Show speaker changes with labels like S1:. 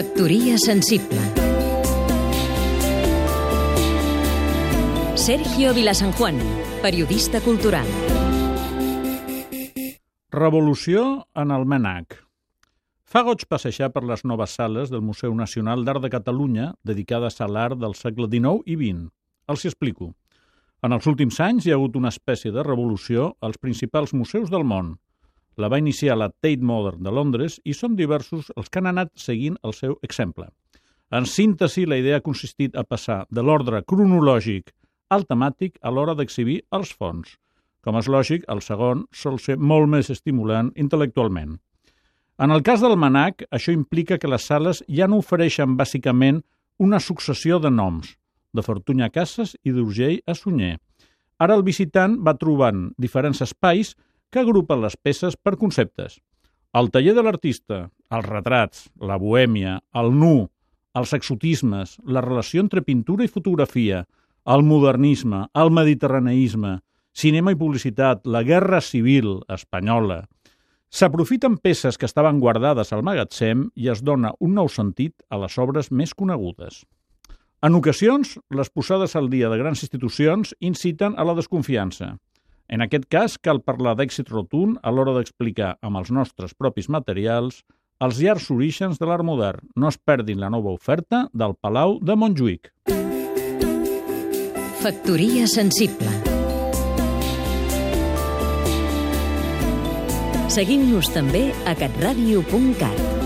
S1: Factoria sensible Sergio Vilasanjuan, periodista cultural
S2: Revolució en el MANAC Fa goig passejar per les noves sales del Museu Nacional d'Art de Catalunya dedicades a l'art del segle XIX i XX. Els hi explico. En els últims anys hi ha hagut una espècie de revolució als principals museus del món – la va iniciar la Tate Modern de Londres i són diversos els que han anat seguint el seu exemple. En síntesi, la idea ha consistit a passar de l'ordre cronològic al temàtic a l'hora d'exhibir els fons. Com és lògic, el segon sol ser molt més estimulant intel·lectualment. En el cas del Manac, això implica que les sales ja no ofereixen bàsicament una successió de noms, de Fortuny a Casas i d'Urgell a Sunyer. Ara el visitant va trobant diferents espais que agrupen les peces per conceptes. El taller de l'artista, els retrats, la bohèmia, el nu, els exotismes, la relació entre pintura i fotografia, el modernisme, el mediterraneisme, cinema i publicitat, la guerra civil espanyola. S'aprofiten peces que estaven guardades al magatzem i es dona un nou sentit a les obres més conegudes. En ocasions, les posades al dia de grans institucions inciten a la desconfiança. En aquest cas, cal parlar d'èxit rotund a l'hora d'explicar amb els nostres propis materials els llargs orígens de l'art modern. No es perdin la nova oferta del Palau de Montjuïc.
S1: Factoria sensible Seguim-nos també a catradio.cat